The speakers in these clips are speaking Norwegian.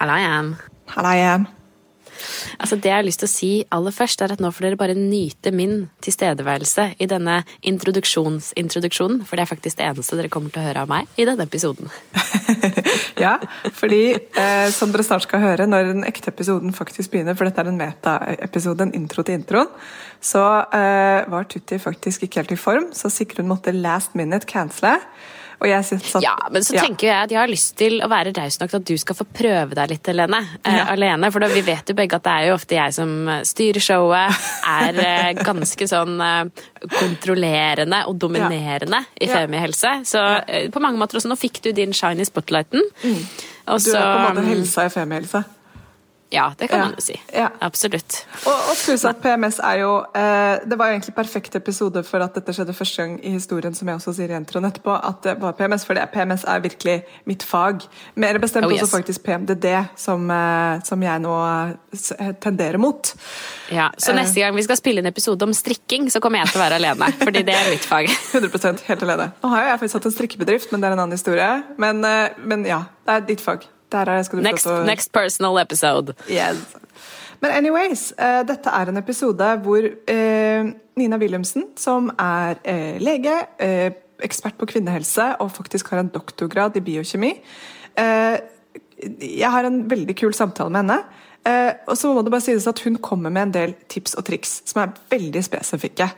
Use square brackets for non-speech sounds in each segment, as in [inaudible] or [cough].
Halla igjen. Halla igjen. Altså Det jeg har lyst til å si aller først, er at nå får dere bare nyte min tilstedeværelse i denne introduksjonsintroduksjonen, for det er faktisk det eneste dere kommer til å høre av meg i denne episoden. [laughs] ja, fordi eh, som dere snart skal høre når den ekte episoden faktisk begynner, for dette er en meta-episode, en intro til introen, så eh, var Tutti faktisk ikke helt i form, så Sigrun måtte last minute cancele. At, ja, men så ja. tenker jeg at jeg har lyst til å være raus nok til at du skal få prøve deg litt, Helene. ja. uh, alene. For da, vi vet jo begge at det er jo ofte jeg som eh, styrer showet. Er uh, [laughs] ganske sånn uh, kontrollerende og dominerende ja. i Femihelse. Så eh, på mange måter også, nå fikk du din shiny spotlighten. Mm. du er på en måte helsa i Femihelse. Ja, det kan ja. man jo si. Ja. Absolutt. Og, og pluss at PMS er jo eh, Det var jo egentlig perfekt episode for at dette skjedde første gang i historien, som jeg også sier i introen etterpå, at det var PMS. For det, PMS er virkelig mitt fag. Mer bestemt oh, yes. også faktisk PMDD, som, eh, som, jeg nå eh, tenderer mot. Ja, Så neste gang vi skal spille en episode om strikking, så kommer jeg til å være alene. [laughs] fordi det er mitt fag. [laughs] 100% helt alene. Nå har jo jeg faktisk hatt en strikkebedrift, men det er en annen historie. Men, eh, men ja, det er ditt fag. Next, next, personal episode. Yes. Men anyways, uh, dette er en episode hvor uh, Nina Wilhelmsen, som er uh, lege, ekspert på kvinnehelse og faktisk har en doktorgrad i biokjemi Jeg har en veldig kul samtale med henne. og så må det bare sies at Hun kommer med en del tips og triks som er veldig spesifikke.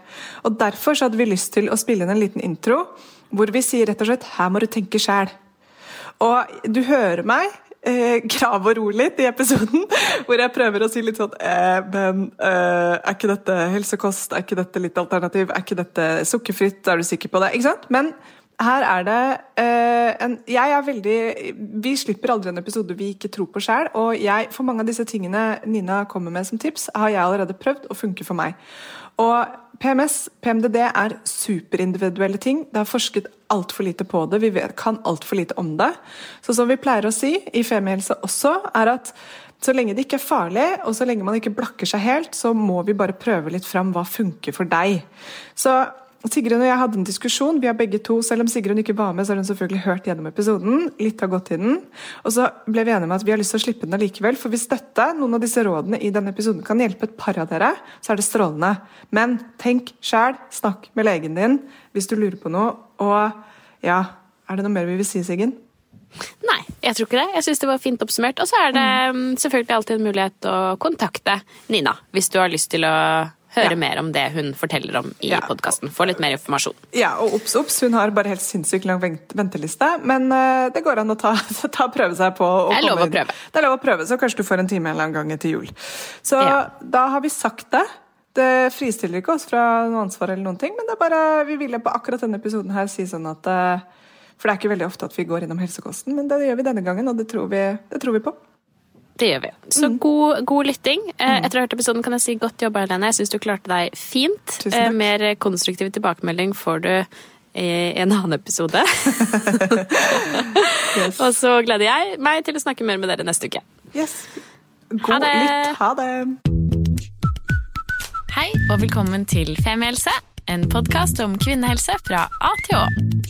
Og Derfor så hadde vi lyst til å spille inn en liten intro hvor vi sier rett og slett 'her må du tenke sjæl'. Og du hører meg eh, grave og ro litt i episoden, [laughs] hvor jeg prøver å si litt sånn eh, Men eh, er ikke dette helsekost? Er ikke dette litt alternativ? Er ikke dette sukkerfritt? Er du sikker på det? Ikke sant? Men her er det eh, en Jeg er veldig Vi slipper aldri en episode vi ikke tror på sjøl, og jeg, for mange av disse tingene Nina kommer med som tips, har jeg allerede prøvd og funker for meg. Og PMS, PMDD, er superindividuelle ting. Det er forsket altfor lite på det. Vi vet, kan altfor lite om det. Så som vi pleier å si i Femihelse også, er at så lenge det ikke er farlig, og så lenge man ikke blakker seg helt, så må vi bare prøve litt fram hva funker for deg. Så Sigrun og jeg hadde en diskusjon. Vi har begge to, Selv om Sigrun ikke var med, så har hun selvfølgelig hørt gjennom episoden. Litt har gått i den. Og så ble vi enige om at vi har lyst til å slippe den allikevel. For hvis dette, noen av disse rådene i denne episoden kan hjelpe et par av dere, så er det strålende. Men tenk sjæl. Snakk med legen din hvis du lurer på noe. Og ja, er det noe mer vi vil si, Siggen? Nei, jeg tror ikke det. Jeg syns det var fint oppsummert. Og så er det mm. selvfølgelig alltid en mulighet å kontakte Nina hvis du har lyst til å høre ja. mer om det hun forteller om i ja. podkasten. Få litt mer informasjon. Ja, og obs, obs, hun har bare helt sinnssykt lang venteliste, men uh, det går an å ta, [laughs] ta prøve seg på. det er lov å prøve. Det er lov å prøve, så kanskje du får en time en eller annen gang etter jul. Så ja. da har vi sagt det. Det fristiller ikke oss fra noe ansvar, eller noen ting, men det er bare, vi ville på akkurat denne episoden her si sånn at uh, For det er ikke veldig ofte at vi går innom helsekosten, men det gjør vi denne gangen, og det tror vi, det tror vi på. Det gjør vi. Så mm. god, god, lytting. Eh, mm. Etter å ha hørt episoden kan jeg si godt jobba, Helene. Jeg syns du klarte deg fint. Eh, mer konstruktiv tilbakemelding får du i en annen episode. [laughs] [laughs] yes. Og så gleder jeg meg til å snakke mer med dere neste uke. Yes. God ha det. lytt. Ha det. Hei og velkommen til Femihelse, en podkast om kvinnehelse fra A til Å.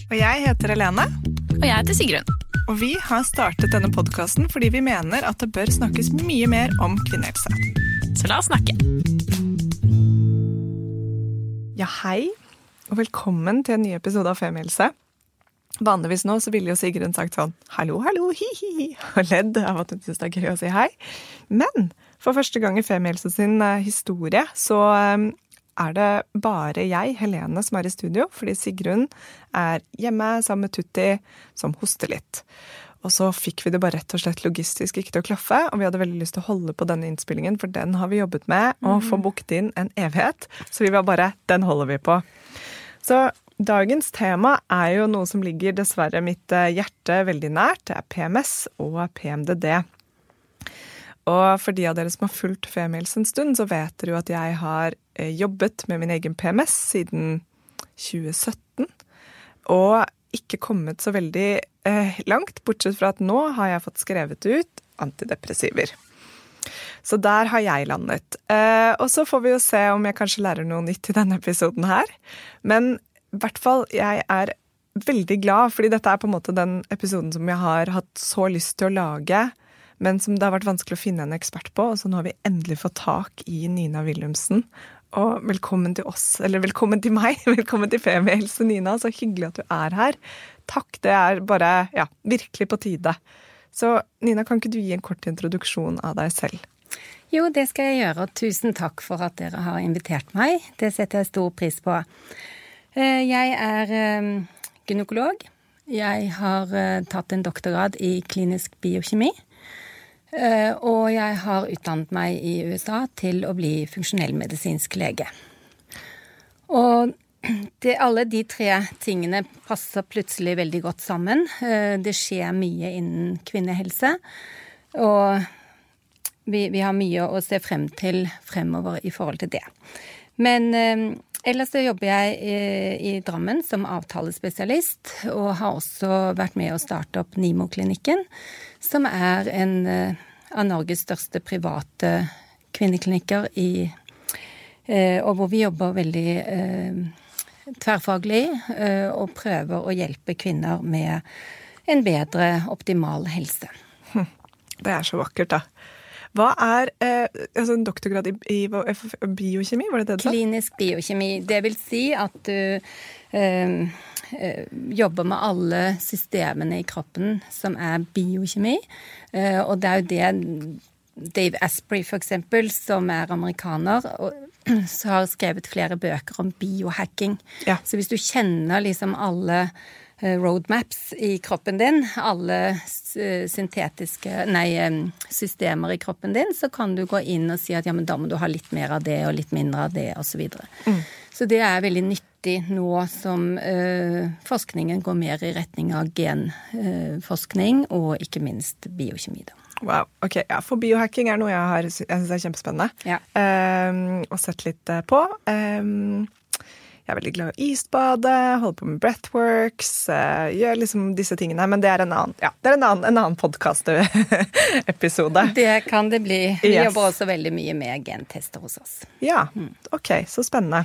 Og jeg heter Helene. Og jeg heter Sigrun. Og vi har startet denne podkasten fordi vi mener at det bør snakkes mye mer om kvinnehelse. Så la oss snakke. Ja, hei, og velkommen til en ny episode av Femihelse. Vanligvis nå så ville jo Sigrun sagt sånn hallo, hallo, hi-hi, og ledd av at hun syns det er gøy å si hei. Men for første gang i Femihelse sin eh, historie så eh, er det bare jeg, Helene, som er i studio, fordi Sigrun er hjemme sammen med Tutti, som hoster litt. Og så fikk vi det bare rett og slett logistisk ikke til å klaffe, og vi hadde veldig lyst til å holde på denne innspillingen, for den har vi jobbet med og få mhm. booket inn en evighet. Så vi var bare Den holder vi på. Så dagens tema er jo noe som ligger dessverre mitt eh, hjerte veldig nært. Det er PMS og PMDD. Og for de av dere som har fulgt Femils en stund, så vet dere jo at jeg har jobbet med min egen PMS siden 2017. Og ikke kommet så veldig eh, langt, bortsett fra at nå har jeg fått skrevet ut antidepressiver. Så der har jeg landet. Eh, og så får vi jo se om jeg kanskje lærer noe nytt i denne episoden her. Men i hvert fall, jeg er veldig glad, fordi dette er på en måte den episoden som jeg har hatt så lyst til å lage men som det har vært vanskelig å finne en ekspert på. Og så nå har vi endelig fått tak i Nina Wilhelmsen. Og velkommen til oss, eller velkommen til meg. [laughs] Velkommen til Femi Femihelse, Nina. Så hyggelig at du er her. Takk, det er bare ja, virkelig på tide. Så Nina, kan ikke du gi en kort introduksjon av deg selv? Jo, det skal jeg gjøre. Og tusen takk for at dere har invitert meg. Det setter jeg stor pris på. Eh, jeg er eh, gynekolog. Jeg har uh, tatt en doktorgrad i klinisk biokjemi. Uh, og jeg har utdannet meg i USA til å bli funksjonellmedisinsk lege. Og det, alle de tre tingene passer plutselig veldig godt sammen. Uh, det skjer mye innen kvinnehelse. Og vi, vi, har mye å se frem til fremover i forhold til det. Men Ellers så jobber jeg i, i, Drammen som avtalespesialist, og har også vært med å starte opp Nimo-klinikken, som er en uh, av Norges største private kvinneklinikker i uh, Og hvor vi jobber veldig uh, tverrfaglig og prøver å hjelpe kvinner med en bedre, optimal helse. Hm. Det er så vakkert, da. Hva er eh, altså en doktorgrad i, i, biokjemi, var det det du sa? Klinisk biokjemi. Det vil si at du eh, eh, jobber med alle systemene i kroppen som er biokjemi. Eh, og det er jo det Dave Asprey, for eksempel, som er amerikaner, og, [clears throat] har skrevet flere bøker om biohacking. Ja. Så hvis du kjenner liksom alle Eh, roadmaps i kroppen din, alle eh, syntetiske nei, systemer i kroppen din, så kan du gå inn og si at ja, men da må du ha litt mer av det og litt mindre av det, osv. Så, mm. så det er veldig nyttig nå som ø, forskningen går mer i retning av genforskning uh, og ikke minst biokjemi. da. Wow. ok, ja, For biohacking er noe jeg, har, jeg syns er kjempespennende. Ja. Um, og sett litt på. Um, jeg er veldig glad i å isbade, holder på med breathworks, uh, gjør liksom disse tingene. Men det er en annen, ja, det er en annen, en annen podkast-episode. [laughs] Det kan det bli. Vi yes. jobber også veldig mye med gentester hos oss. Ja, mm. ok, så spennende.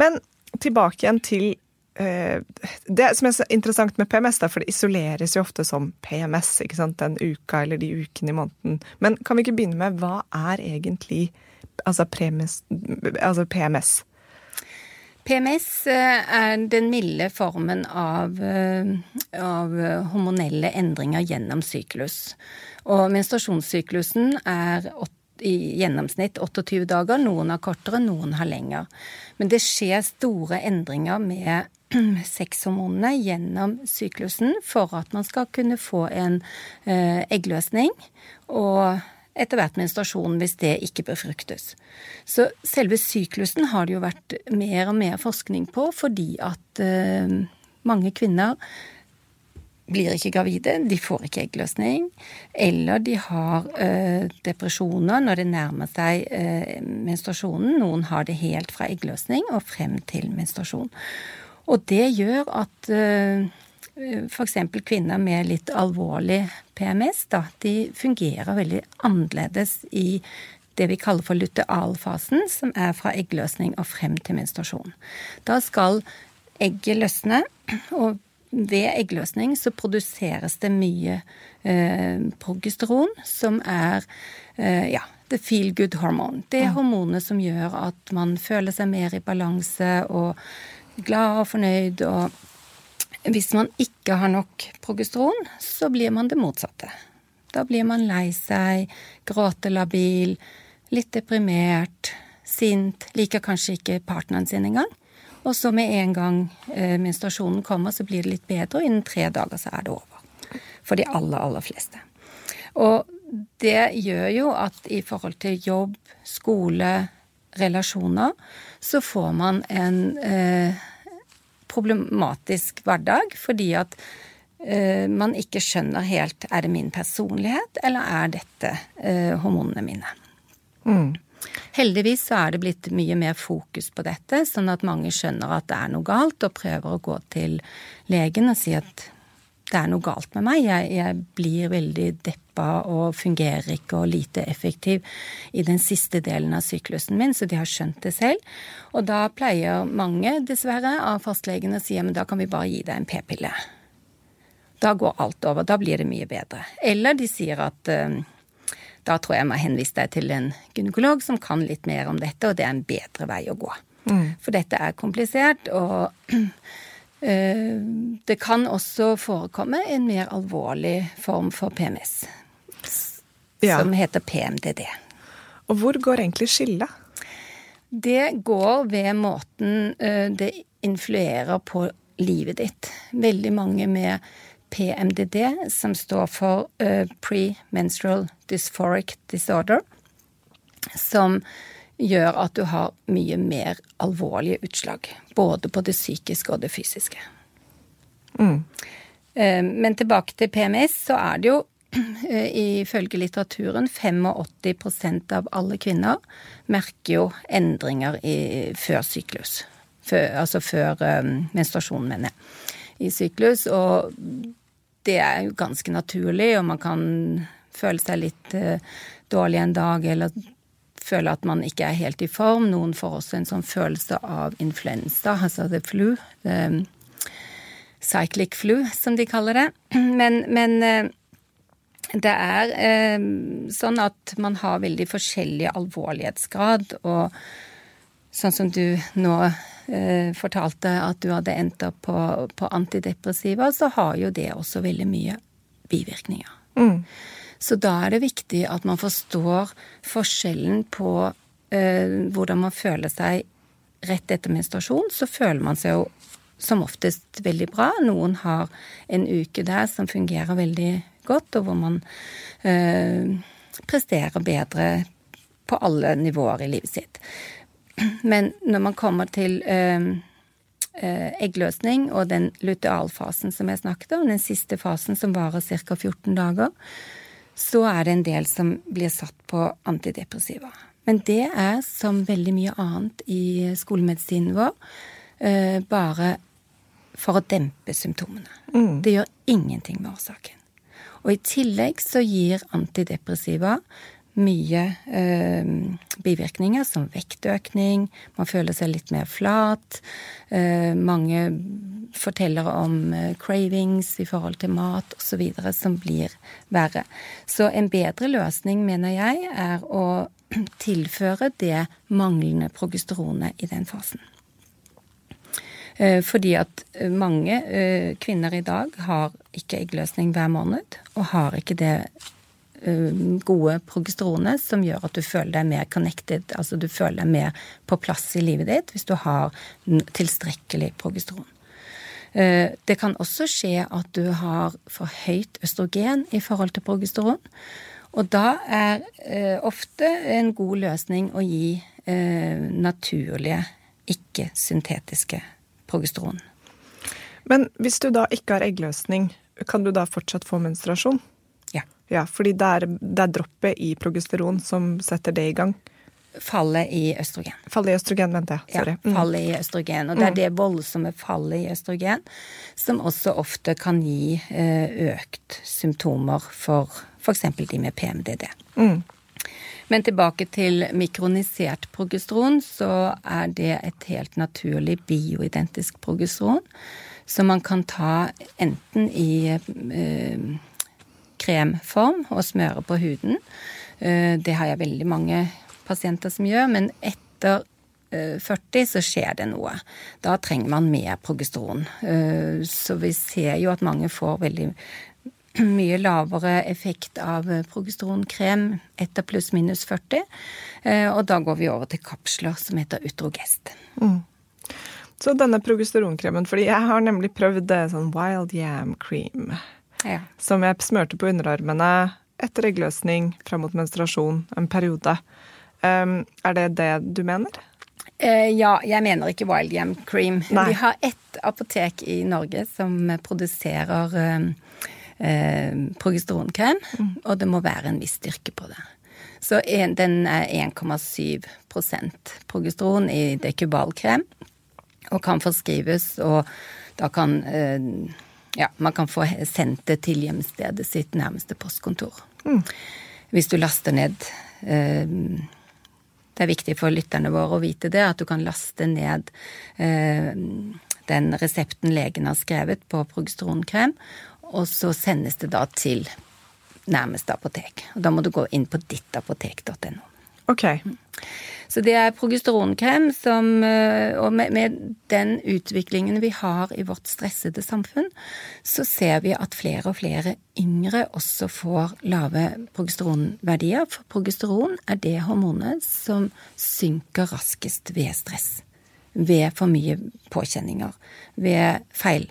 Men tilbake igjen til uh, det som er så interessant med PMS, da, for det isoleres jo ofte som PMS, ikke sant, den uka eller de ukene i måneden. Men kan vi ikke begynne med hva er egentlig altså, PMS? Altså PMS? PMS eh, er den milde formen av, eh, av, hormonelle endringer gjennom syklus. Og menstruasjonssyklusen er i gjennomsnitt 28 dager. Noen har kortere, noen har lenger. Men det skjer store endringer med [clears throat] sexhormonene gjennom syklusen for at man skal kunne få en eh, eggløsning. Og etter hvert menstruasjon hvis det ikke befruktes. Så selve syklusen har det jo vært mer og mer forskning på fordi at uh, mange kvinner blir ikke gravide, de får ikke eggløsning, eller de har uh, depresjoner når det nærmer seg uh, menstruasjonen. Noen har det helt fra eggløsning og frem til menstruasjon. Og det gjør at f.eks. kvinner med litt alvorlig PMS, da, de fungerer veldig annerledes i det vi kaller for lutealfasen, som er fra eggløsning og frem til menstruasjon. Da skal egget løsne, og ved eggløsning så produseres det mye eh, progesteron, som er eh, ja, the feel good hormone. Det er hormonet som gjør at man føler seg mer i balanse og glad og fornøyd og hvis man ikke har nok progesteron, så blir man det motsatte. Da blir man lei seg, gråtelabil, litt deprimert, sint, liker kanskje ikke partneren sin engang. Og så med en gang eh, menstruasjonen kommer, så blir det litt bedre, og innen tre dager så er det over. For de aller, aller fleste. Og det gjør jo at i forhold til jobb, skole, relasjoner, så får man en eh, problematisk hverdag fordi at uh, man ikke skjønner helt er det min personlighet, eller er dette uh, hormonene mine. Mm. Heldigvis så er det blitt mye mer fokus på dette, sånn at mange skjønner at det er noe galt, og prøver å gå til legen og si at det er noe galt med meg. Jeg, jeg blir veldig deppa og fungerer ikke og lite effektiv i den siste delen av syklusen min, så de har skjønt det selv. Og da pleier mange, dessverre, av fastlegene å si at da kan vi bare gi deg en p-pille. Da går alt over. Da blir det mye bedre. Eller de sier at uh, da tror jeg jeg må henvise deg til en gynekolog som kan litt mer om dette, og det er en bedre vei å gå. Mm. For dette er komplisert, og uh, [clears throat] det kan også forekomme en mer alvorlig form for PMS, ja. som heter PMDD. Og hvor går egentlig skillet? Det går ved måten uh, det influerer på livet ditt. Veldig mange med PMDD, som står for uh, Premenstrual Dysphoric Disorder, som gjør at du har mye mer alvorlige utslag. Både på det psykiske og det fysiske. Mm. Uh, men tilbake til PMS, så er det jo ifølge litteraturen 85% av alle kvinner merker jo endringer i, før syklus. Før, altså før um, menstruasjon, mener jeg. I syklus. Og det er jo ganske naturlig, og man kan føle seg litt uh, dårlig en dag eller føle at man ikke er helt i form. Noen får også en sånn følelse av influensa, altså the flu. The, um, cyclic flu, som de kaller det. [clears throat] Men, men uh, det er eh, sånn at man har veldig forskjellig alvorlighetsgrad, og sånn som du nå eh, fortalte at du hadde endt opp på, på, antidepressiva, så har jo det også veldig mye bivirkninger. Mm. Så da er det viktig at man forstår forskjellen på eh, hvordan man føler seg rett etter menstruasjon. Så føler man seg jo som oftest veldig bra. Noen har en uke der som fungerer veldig godt, og hvor man eh, presterer bedre på alle nivåer i livet sitt. Men når man kommer til eh, eh, eggløsning og den lutealfasen som jeg snakket om, den siste fasen som varer ca. 14 dager, så er det en del som blir satt på antidepressiva. Men det er som veldig mye annet i skolemedisinen vår, bare for å dempe symptomene. Mm. Det gjør ingenting med årsaken. Og i tillegg så gir antidepressiva mye eh, bivirkninger, som vektøkning, man føler seg litt mer flat. Eh, mange forteller om eh, cravings i forhold til mat osv. som blir verre. Så en bedre løsning, mener jeg, er å [clears throat] tilføre det manglende progesteronet i den fasen. Eh, fordi at mange eh, kvinner i dag har ikke eggløsning hver måned, og har ikke det Eh, gode progesteronet som gjør at du føler deg mer connected, altså du føler deg mer på plass i livet ditt hvis du har tilstrekkelig progesteron. Eh, det kan også skje at du har for høyt østrogen i forhold til progesteron. Og da er eh, ofte en god løsning å gi naturlige, ikke-syntetiske progesteron. Men hvis du da ikke har eggløsning, kan du da fortsatt få menstruasjon? Ja, fordi det er, det er droppet i progesteron som setter det i gang. Fallet i østrogen. Fallet i østrogen, mente jeg. Sorry. Ja, fallet i østrogen. Og det er mm. det voldsomme fallet i østrogen som også ofte kan gi eh, økt symptomer for f.eks. de med PMDD. Mm. Men tilbake til mikronisert progesteron, så er det et helt naturlig bioidentisk progesteron som man kan ta enten i eh, kremform og smøre på huden. Eh, det har jeg veldig mange pasienter som gjør, men etter 40 eh, så skjer det noe. Da trenger man mer progesteron. Eh, så vi ser jo at mange får veldig [clears throat] mye lavere effekt av progesteronkrem etter pluss-minus 40. Og da går vi over til kapsler som heter Utrogest. Mm. Så denne progesteronkremen, fordi jeg har nemlig prøvd det sånn wild yam cream ja. som jeg smørte på underarmene etter eggløsning fram mot menstruasjon en periode. Um, er det det du mener? Ja, jeg mener ikke Wild Yam Cream. Nei. Vi har ett apotek i Norge som produserer uh, progesteronkrem, mm. og det må være en viss styrke på det. Så en, den er 1,7% progesteron i dekubalkrem, og kan forskrives, og da kan ja, man kan få sendt det til hjemstedet sitt nærmeste postkontor. Mm. Hvis du laster ned eh, Det er viktig for lytterne våre å vite det, at du kan laste ned eh, den resepten legen har skrevet på progesteronkrem, og så sendes det da til nærmeste apotek. Og da må du gå inn på dittapotek.no. Ok. Så det er progesteronkrem som eh, Og med, med, den utviklingen vi har i vårt stressede samfunn, så ser vi at flere og flere yngre også får lave progesteronverdier. For progesteron er det hormonet som synker raskest ved stress. Ved for mye påkjenninger. Ved feil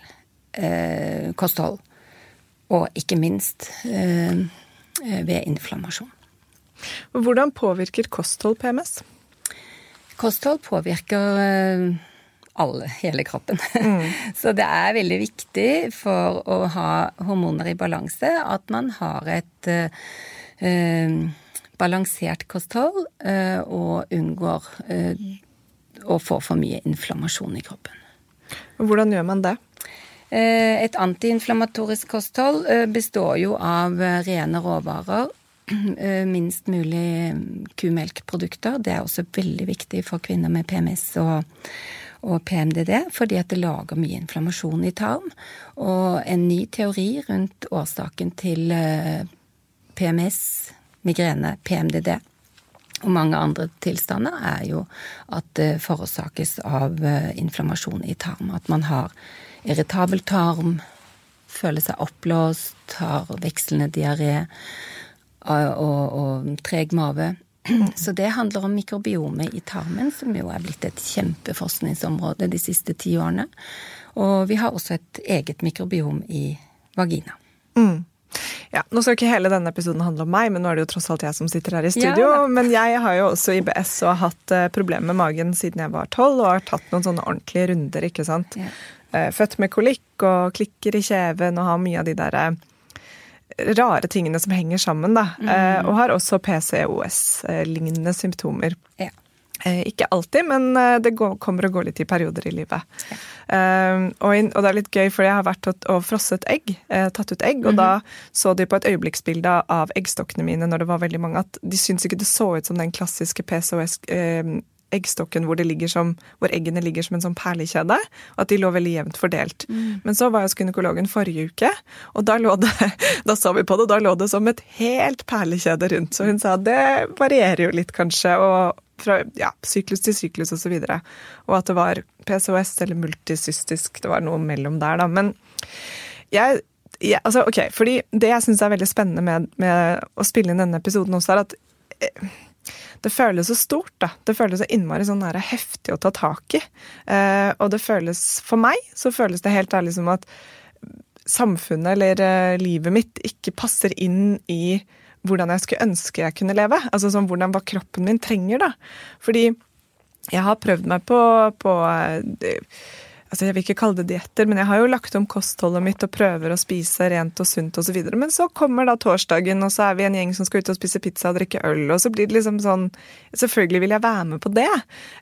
eh, kosthold. Og ikke minst eh, ved inflammasjon. Hvordan påvirker kosthold PMS? Kosthold påvirker eh, alle, hele kroppen. Mm. [laughs] Så det er veldig viktig for å ha hormoner i balanse at man har et eh, balansert kosthold eh, og unngår eh, å få for mye inflammasjon i kroppen. Hvordan gjør man det? Et antiinflamatorisk kosthold består jo av rene råvarer [clears throat] Eh, minst mulig kumelkprodukter. Det er også veldig viktig for kvinner med PMS og, og PMDD, fordi at det lager mye inflammasjon i tarm. Og en ny teori rundt årsaken til eh, PMS, migrene, PMDD og mange andre tilstander er jo at det forårsakes av eh, inflammasjon i tarm. At man har irritabel tarm, føler seg oppblåst, har vekslende diaré og, og treg mage. [clears throat] Så det handler om mikrobiomet i tarmen, som jo er blitt et kjempeforskningsområde de siste ti årene. Og vi har også et eget mikrobiom i vagina. Mm. Ja, Nå skal ikke hele denne episoden handle om meg, men nå er det jo tross alt jeg som sitter her i studio. Ja, [laughs] men jeg har jo også IBS og har hatt eh, problemer med magen siden jeg var tolv, og har tatt noen sånne ordentlige runder, ikke sant. Ja. Eh, født med kolikk og klikker i kjeven og har mye av de derre eh, rare tingene som henger sammen, da. Mm. Eh, og har også PCOS-lignende symptomer. Ja. Eh, ikke alltid, men eh, det går, kommer og går litt i perioder i livet. Ja. Og, in, og, det er litt gøy, for jeg har vært og, og frosset egg. Tatt ut egg. Og mm -hmm. da så de på et øyeblikksbilde av eggstokkene mine når det var veldig mange, at de syntes ikke det så ut som den klassiske PCOS, uh, eggstokken hvor, som, hvor, eggene ligger som en sånn perlekjede, og at de lå veldig jevnt fordelt. Mm. Men så var jeg hos gynekologen forrige uke, og da, lå det, [laughs] da så vi på det, og da lå det som et helt perlekjede rundt. Så hun sa det varierer jo litt, kanskje, og fra ja, syklus til syklus osv. Og, så og at det var PCOS eller multisystisk, det var noe mellom der, da. Men jeg ja, altså, ok, fordi Det jeg syns er veldig spennende med, med, å spille inn denne episoden også, er at eh, det føles så stort, da. Det føles så innmari sånn her heftig å ta tak i. Eh, og det føles For meg så føles det helt ærlig som at samfunnet eller eh, livet mitt ikke passer inn i hvordan jeg skulle ønske jeg kunne leve. Altså sånn hvordan hva kroppen min trenger, da. Fordi jeg har prøvd meg på, på eh, altså Jeg vil ikke kalle det dietter, men jeg har jo lagt om kostholdet mitt og prøver å spise rent og sunt osv. Men så kommer da torsdagen, og så er vi en gjeng som skal ut og spise pizza og drikke øl, og så blir det liksom sånn Selvfølgelig vil jeg være med på det.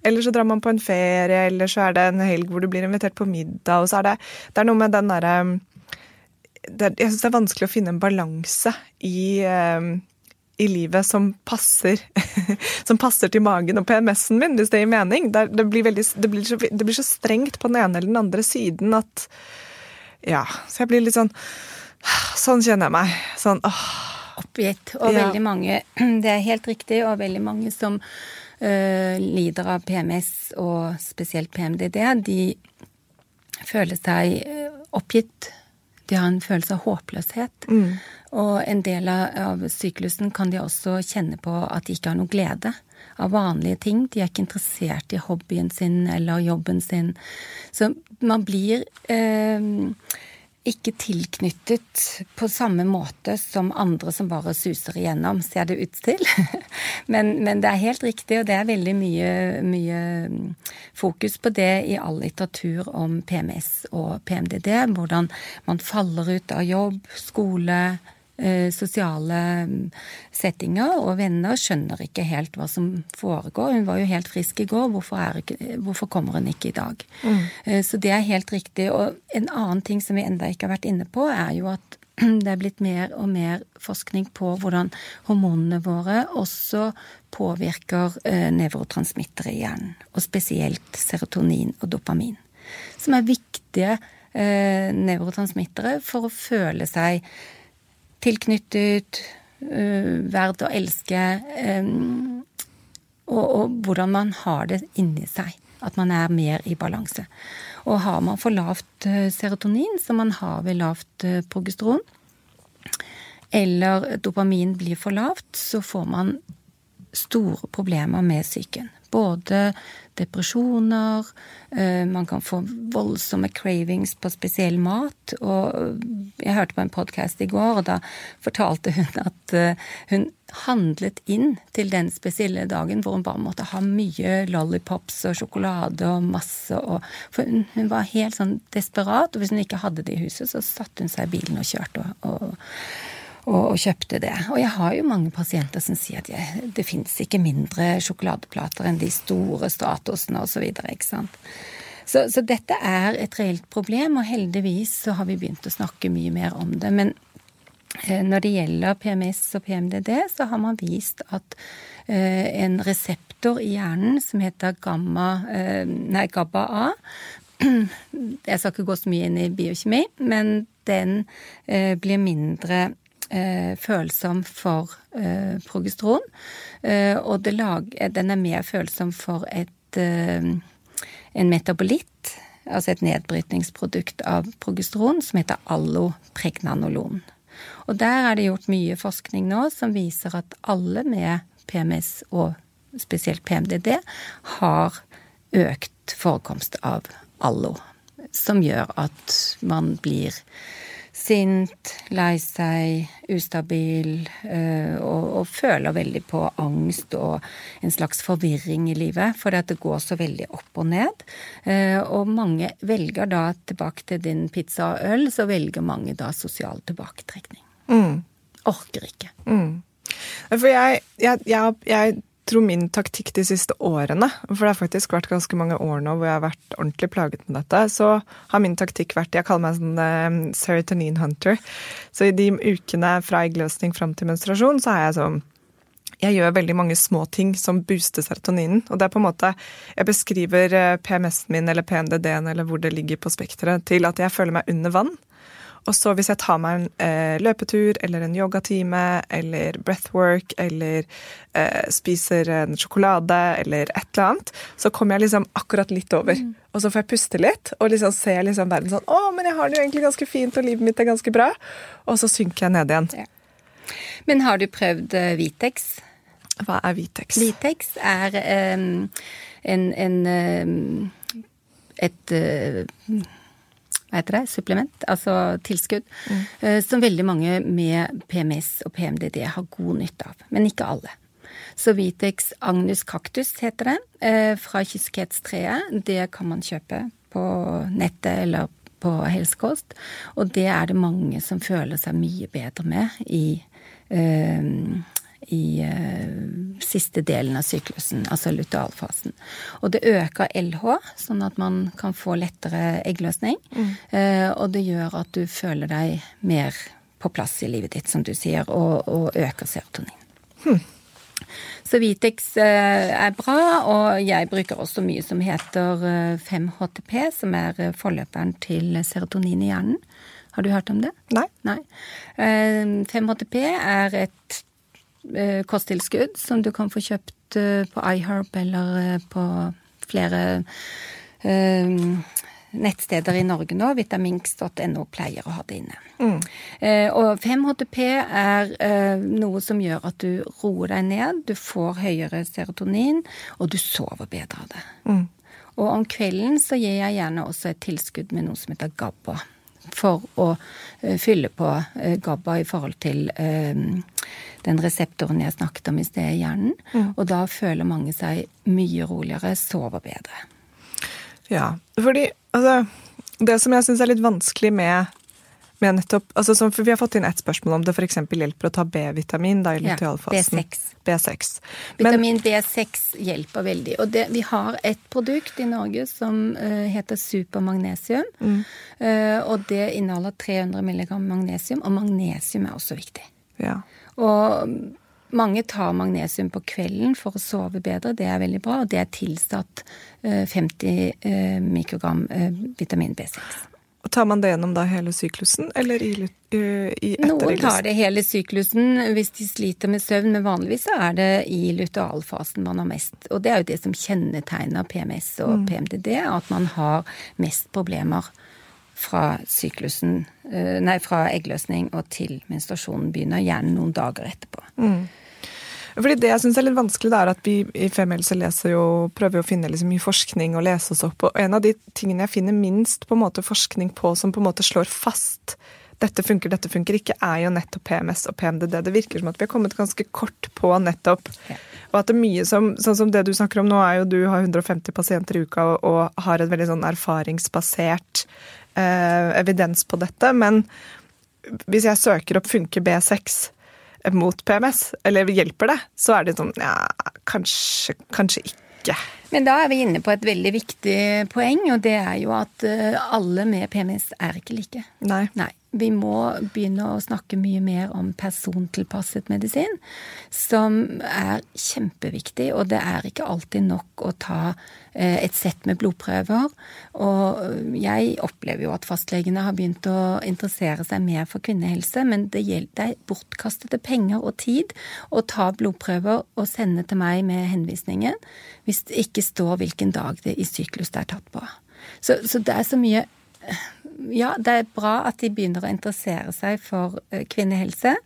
Eller så drar man på en ferie, eller så er det en helg hvor du blir invitert på middag, og så er det Det er noe med den derre Jeg syns det er vanskelig å finne en balanse i um, i livet som passer, [laughs] som passer til magen og PMS-en min, hvis det gir mening. Det, det, blir veldig, det, blir så, det, blir så, strengt på den ene eller den andre siden at Ja. Så jeg blir litt sånn Sånn kjenner jeg meg. Sånn åh. Oppgitt. Og ja. veldig mange [clears throat] Det er helt riktig, og veldig mange som øh, lider av PMS, og spesielt PMDD, de føler seg øh, oppgitt. De har en følelse av håpløshet. Mm. Og en del av syklusen kan de også kjenne på at de ikke har noe glede av vanlige ting. De er ikke interessert i hobbyen sin eller jobben sin. Så man blir eh, ikke tilknyttet på samme måte som andre som bare suser igjennom, ser det ut til. [laughs] men, men, det er helt riktig, og det er veldig mye, mye, fokus på det i all litteratur om PMS og PMDD. Hvordan man faller ut av jobb, skole, sosiale mm, settinger, og venner skjønner ikke helt hva som foregår. Hun var jo helt frisk i går, hvorfor, ikke, hvorfor kommer hun ikke i dag? Mm. Eh, så det er helt riktig. Og en annen ting som vi enda ikke har vært inne på, er jo at [clears throat] det er blitt mer og mer forskning på hvordan hormonene våre også påvirker eh, nevrotransmittere i hjernen. Og spesielt serotonin og dopamin. Som er viktige nevrotransmittere for å føle seg tilknyttet, uh, verd å elske, um, og, og, hvordan man har det inni seg. At man er mer i balanse. Og har man for lavt serotonin, som man har ved lavt progesteron, eller dopamin blir for lavt, så får man store problemer med psyken. Både depresjoner, eh, man kan få voldsomme cravings på spesiell mat. Og jeg hørte på en podkast i går, og da fortalte hun at eh, hun handlet inn til den spesielle dagen hvor hun bare måtte ha mye lollipops og sjokolade og masse og For hun, hun var helt sånn desperat, og hvis hun ikke hadde det i huset, så satte hun seg i bilen og kjørte. og, og og, og, kjøpte det. Og jeg har jo mange pasienter som sier at jeg, det fins ikke mindre sjokoladeplater enn de store statusene osv. Så. Så, så dette er et reelt problem, og heldigvis så har vi begynt å snakke mye mer om det. Men eh, når det gjelder PMS og PMDD, så har man vist at eh, en reseptor i hjernen som heter gamma, eh, nei, GABA-A [clears throat] Jeg skal ikke gå så mye inn i biokjemi, men den blir mindre eh, følsom for eh, progesteron. Eh, og lag, den er mer følsom for et, eh, en metabolitt, altså et nedbrytningsprodukt av progesteron, som heter allopregnanolon. Og der er det gjort mye forskning nå som viser at alle med PMS, og spesielt PMDD, har økt forekomst av allo. Som gjør at man blir sint, lei seg, ustabil øh, og, og, føler veldig på angst og en slags forvirring i livet, at det går så veldig opp og ned. Uh, og mange velger da, tilbake til din pizza og øl, så velger mange da sosial tilbaketrekning. Mm. Orker ikke. Mm. For jeg, jeg, jeg, jeg tror min taktikk de siste årene, for det har faktisk vært ganske mange år nå hvor jeg har vært ordentlig plaget med dette, så har min taktikk vært Jeg kaller meg sånn uh, serotonin hunter. Så i de ukene fra eggløsning fram til menstruasjon, så er jeg sånn jeg gjør veldig mange små ting som booster serotoninen. Og det er på en måte Jeg beskriver eh, PMS-en min eller PNDD-en eller hvor det ligger på spekteret, til at jeg føler meg under vann. Og så hvis jeg tar meg en eh, løpetur eller en yogatime eller breathwork eller eh, spiser en sjokolade eller et eller annet, så kommer jeg liksom akkurat litt over. Mm. Og så får jeg puste litt og liksom ser liksom verden sånn Å, men jeg har det jo egentlig ganske fint, og livet mitt er ganske bra. Og så synker jeg ned igjen. Ja. Men har du prøvd uh, Vitex? Hva er Vitex? Vitex er um, en, en um, et uh, hva heter det, supplement, altså tilskudd, mm. Eh, som veldig mange med PMS og PMDD har god nytte av. Men ikke alle. Så Vitex Agnus cactus heter det, eh, fra kyskhetstreet. Det kan man kjøpe på nettet eller på helsekost. Og det er det mange som føler seg mye bedre med i øh, i uh, siste delen av syklusen, altså lutealfasen. Og det øker LH, sånn at man kan få lettere eggløsning. Mm. Uh, og det gjør at du føler deg mer på plass i livet ditt, som du sier, og, og øker serotonin. Hmm. Så Vitex uh, er bra, og jeg bruker også mye som heter 5-HTP, som er forløperen til serotonin i hjernen. Har du hørt om det? Nei. Nei. 5-HTP er et Eh, kosttilskudd som du kan få kjøpt eh, på iHerb eller eh, på flere nettsteder i Norge nå. Vitaminx.no pleier å ha det inne. Mm. og 5-HTP er noe som gjør at du roer deg ned, du får høyere serotonin, og du sover bedre av det. Mm. Og om kvelden så gir jeg gjerne også et tilskudd med noe som heter GABA for å uh, fylle på gabba GABA i forhold til uh, den reseptoren jeg snakket om i sted i hjernen. Mm. Og da føler mange seg mye roligere, sover bedre. Ja, fordi altså Det som jeg syns er litt vanskelig med med nettopp, altså som, Vi har fått inn ett spørsmål om det f.eks. hjelper å ta B-vitamin da i lutealfasen. Ja, B6. B6. Vitamin Men, B6 hjelper veldig. Og det, vi har et produkt i Norge som uh, heter supermagnesium. Mm. Uh, og det inneholder 300 mg magnesium, og magnesium er også viktig. Ja. Og mange tar magnesium på kvelden for å sove bedre, det er veldig bra. Og det er tilsatt uh, 50 mikrogram vitamin B6. Tar man det gjennom da hele syklusen, eller i, i Noen tar det hele syklusen hvis de sliter med søvn, men vanligvis er det i lutealfasen man har mest. Og det er jo det som kjennetegner PMS og mm. PMDD, at man har mest problemer fra syklusen eh, Nei, fra eggløsning og til menstruasjonen begynner, gjerne noen dager etterpå. Mm. Fordi Det jeg syns er litt vanskelig, det er at vi i Femihelse leser jo, prøver å finne liksom mye forskning og lese oss opp. Og en av de tingene jeg finner minst på en måte forskning på som på en måte slår fast dette funker, dette funker ikke, er jo nettopp PMS og PMDD. Det virker som at vi har kommet ganske kort på nettopp. Ja. Og at det er mye som, sånn som det du snakker om nå, er jo du har 150 pasienter i uka og, og har et veldig sånn erfaringsbasert eh, evidens på dette. Men hvis jeg søker opp funker B6, mot PMS, eller hjelper det, så er det sånn ja, kanskje, kanskje ikke. Men da er vi inne på et veldig viktig poeng, og det er jo at eh, alle med PMS er ikke like. Nei. Nei vi må begynne å snakke mye mer om persontilpasset medisin, som er kjempeviktig. Og det er ikke alltid nok å ta eh, et sett med blodprøver. Og jeg opplever jo at fastlegene har begynt å interessere seg mer for kvinnehelse, men det, er bortkastede penger og tid å ta blodprøver og sende til meg med henvisningen hvis det ikke står hvilken dag det i syklus det er tatt på. Så, så det er så mye ja, det er bra at de begynner å interessere seg for eh, kvinnehelse,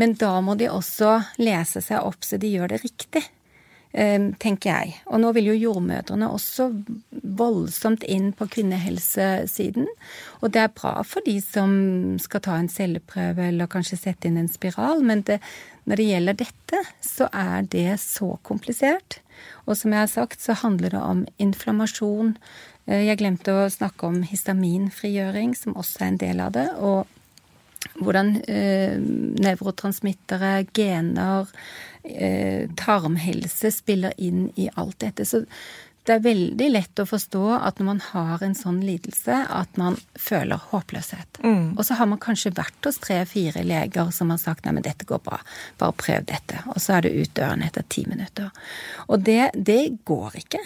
men da må de også lese seg opp så de gjør det riktig, eh, tenker jeg. Og nå vil jo jordmødrene også voldsomt inn på kvinnehelsesiden. Og det er bra for de som skal ta en celleprøve eller kanskje sette inn en spiral, men det, når det gjelder dette, så er det så komplisert. Og som jeg har sagt, så handler det om inflammasjon, jeg glemte å snakke om histaminfrigjøring, som også er en del av det. Og hvordan eh, nevrotransmittere, gener, eh, tarmhelse spiller inn i alt dette. Så det er veldig lett å forstå at når man har en sånn lidelse, at man føler håpløshet. Mm. Og så har man kanskje vært hos tre-fire leger som har sagt nei, men dette går bra, bare prøv dette. Og så er det ut døren etter ti minutter. Og det, det går ikke.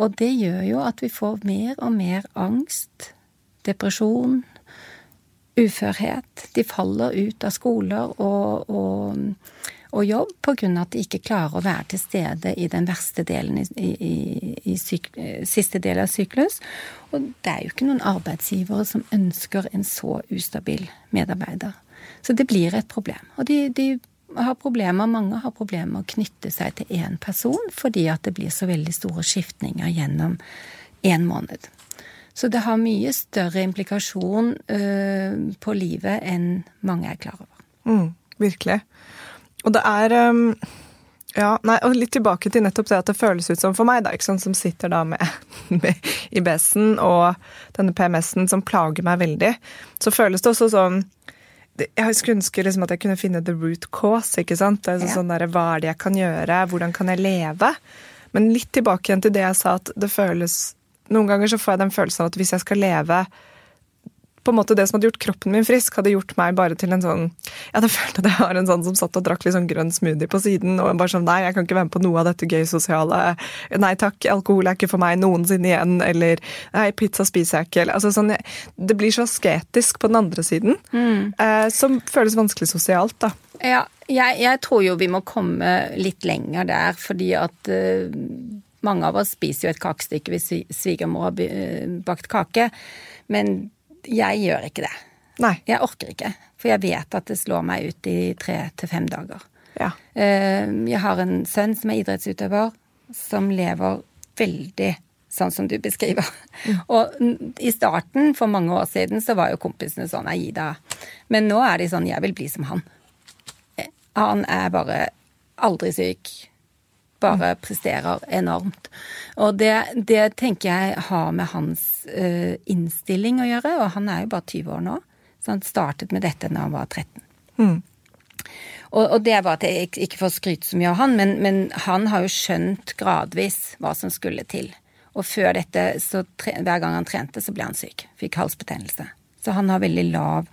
Og det gjør jo at vi får mer og mer angst, depresjon, uførhet. De faller ut av skoler og, og, og jobb av at de ikke klarer å være til stede i den verste delen i, i, i syk, siste del av syklus. Og det er jo ikke noen arbeidsgivere som ønsker en så ustabil medarbeider. Så det blir et problem. Og de, de har problemer, mange har problemer med å knytte seg til én person fordi at det blir så veldig store skiftninger gjennom én måned. Så det har mye større implikasjon uh, på livet enn mange er klar over. Mm, virkelig. Og det er um, Ja, nei, og litt tilbake til nettopp det at det føles ut som for meg, da, sant, som sitter da med, [laughs] med IBS-en og denne PMS-en som plager meg veldig, så føles det også sånn jeg skulle ønske liksom at jeg kunne finne the root cause. ikke sant? Altså ja. sånn der, Hva er det jeg kan gjøre? Hvordan kan jeg leve? Men litt tilbake igjen til det jeg sa, at det føles Noen ganger så får jeg den følelsen at hvis jeg skal leve på en måte det som hadde gjort kroppen min frisk, hadde gjort meg bare til en sånn Jeg hadde følt at jeg var en sånn som satt og drakk litt sånn grønn smoothie på siden. Og bare sånn Nei, jeg kan ikke være med på noe av dette gøy sosiale. Nei takk, alkohol er ikke for meg noensinne igjen. Eller nei, pizza spiser jeg ikke. Altså sånn Det blir så asketisk på den andre siden. Mm. Eh, som føles vanskelig sosialt, da. Ja, jeg, jeg, tror jo vi må komme litt lenger der, fordi at uh, mange av oss spiser jo et kakestykke hvis svigermor har eh, bakt kake. Men jeg gjør ikke det. Nei. Jeg orker ikke. For jeg vet at det slår meg ut i tre til fem dager. Ja. Eh, jeg har en sønn som er idrettsutøver, som lever veldig sånn som du beskriver. Mm. [laughs] Og i starten, for mange år siden, så var jo kompisene sånn Nei, gi deg. Men nå er de sånn Jeg vil bli som han. Eh, han er bare aldri syk bare presterer enormt. Og det, det tenker jeg har med hans uh, innstilling å gjøre, og han er jo bare 20 år nå. Så han startet med dette da han var 13. Mm. Og, og, det var at jeg ikke får skryte så mye av han, men, men, han har jo skjønt gradvis hva som skulle til. Og før dette, så tre, hver gang han trente, så ble han syk. Fikk halsbetennelse. Så han har veldig lav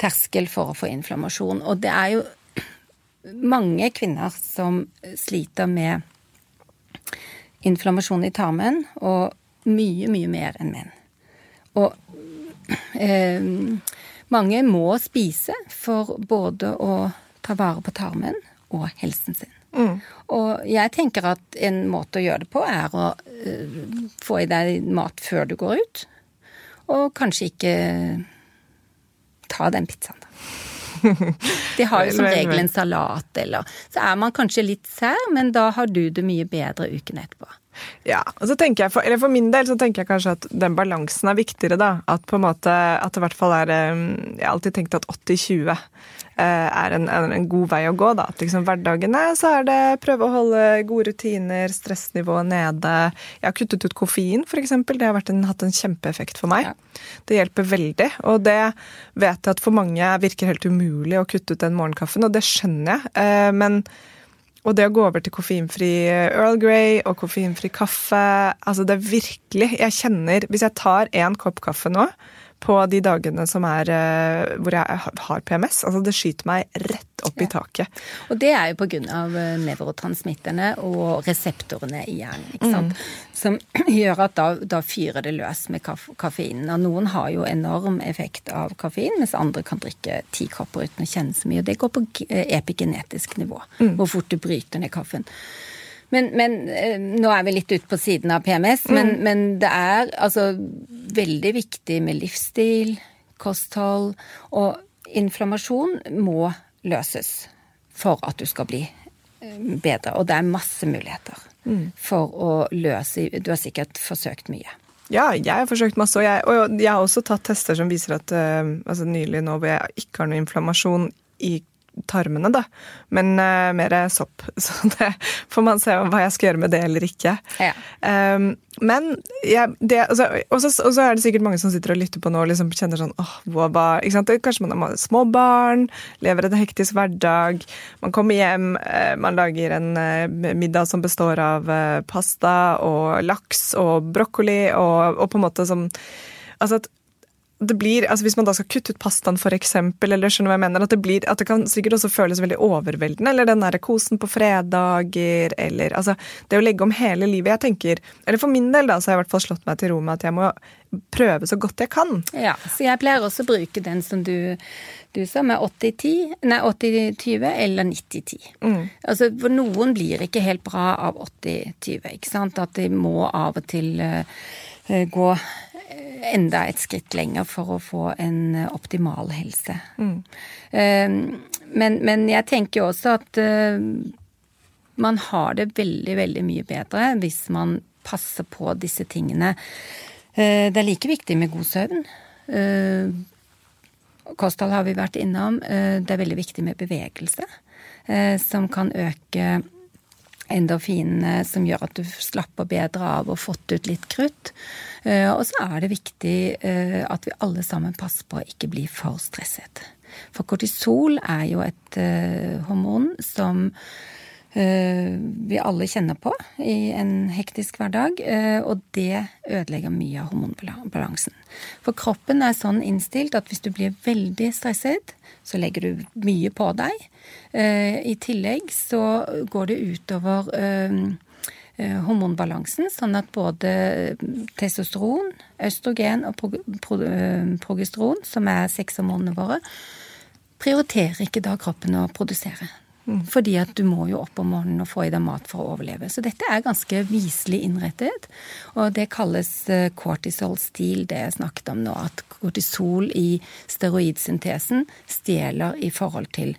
terskel for å få inflammasjon. Og det er jo mange kvinner som sliter med inflammasjon i tarmen, og mye, mye mer enn menn. Og eh, mange må spise for både å ta vare på tarmen og helsen sin. Mm. Og jeg tenker at en måte å gjøre det på er å uh, få i deg mat før du går ut. Og kanskje ikke ta den pizzaen, da. De har jo som regel en salat eller Så er man kanskje litt sær, men da har du det mye bedre uken etterpå. Ja, og så tenker jeg for, eller for min del så tenker jeg kanskje at den balansen er viktigere, da. At på en måte, at det i hvert fall er um, Jeg har alltid tenkt at 80-20 eh, er en, en, en, god vei å gå. da. At liksom Hverdagene så er det prøve å holde gode rutiner, stressnivået nede. Jeg har kuttet ut koffein, f.eks. Det har en, hatt en kjempeeffekt for meg. Ja. Det hjelper veldig. Og det vet jeg at for mange virker helt umulig å kutte ut den morgenkaffen, og det skjønner jeg. Eh, men og det å gå over til koffeinfri Earl Grey og koffeinfri kaffe altså Det er virkelig Jeg kjenner Hvis jeg tar én kopp kaffe nå, på de dagene som er eh, hvor jeg har PMS. Altså det skyter meg rett opp i taket. Og det er jo pga. Eh, nevrotransmitterne og reseptorene i hjernen. Mm. Som [clears throat] gjør at da, da, fyrer det løs med kaffeinen. Og noen har jo enorm effekt av kaffein, mens andre kan drikke ti kopper uten å kjenne så mye. Og det går på epigenetisk nivå, mm. hvor fort du bryter ned kaffen. Men, men, eh, nå er vi litt ute på siden av PMS, mm. men, men, det er altså veldig viktig med livsstil, kosthold, og inflammasjon må løses for at du skal bli eh, bedre. Og det er masse muligheter mm. for å løse Du har sikkert forsøkt mye. Ja, jeg har forsøkt masse, og jeg, og jeg har også tatt tester som viser at uh, altså nylig nå hvor jeg ikke har noe inflammasjon i tarmene, da. Men uh, mer sopp. [laughs] Så det får man se hva jeg skal gjøre med det eller ikke. Ja. Um, men ja, det, altså, Og så er det sikkert mange som sitter og lytter på nå og liksom kjenner sånn åh, hva, ikke sant? Kanskje man har små barn, lever en hektisk hverdag. Man kommer hjem, uh, man lager en uh, middag som består av pasta og laks og brokkoli og, og på en måte som Altså at det blir, altså Hvis man da skal kutte ut pastaen, eksempel, eller skjønner hva jeg mener, at det, blir, at det kan sikkert også føles veldig overveldende. Eller den der kosen på fredager, eller altså Det å legge om hele livet. Jeg tenker, eller For min del da, så har jeg i hvert fall slått meg til ro med at jeg må prøve så godt jeg kan. Ja, så jeg pleier også å bruke den som du, du sa, med 80-10, nei 80-20 eller 90-10. Mm. Altså, For noen blir ikke helt bra av 80-20, ikke sant. At de må av og til uh, gå enda et skritt lenger for å få en eh, optimal helse. Mm. Ehm, men, men, jeg tenker også at eh, man har det veldig, veldig mye bedre hvis man passer på disse tingene. Eh, det er like viktig med god søvn. Kosthold har vi vært innom. Det er veldig viktig med bevegelse, som kan øke endorfinene som gjør at du slapper bedre av og fått ut litt krutt. Eh, og så er det viktig eh, at vi alle sammen passer på å ikke bli for stresset. For kortisol er jo et eh, hormon som vi alle kjenner på i en hektisk hverdag, og det ødelegger mye av hormonbalansen. For kroppen er sånn innstilt at hvis du blir veldig stresset, så legger du mye på deg. I tillegg så går det utover hormonbalansen, sånn at både testosteron, østrogen og progesteron, som er sexhormonene våre, prioriterer ikke da kroppen å produsere. Mm. Fordi at du må jo opp om morgenen og få i deg mat for å overleve. Så dette er ganske viselig innrettet. Og det kalles cortisol-stil, det jeg snakket om nå. At kortisol i steroidsyntesen stjeler i forhold til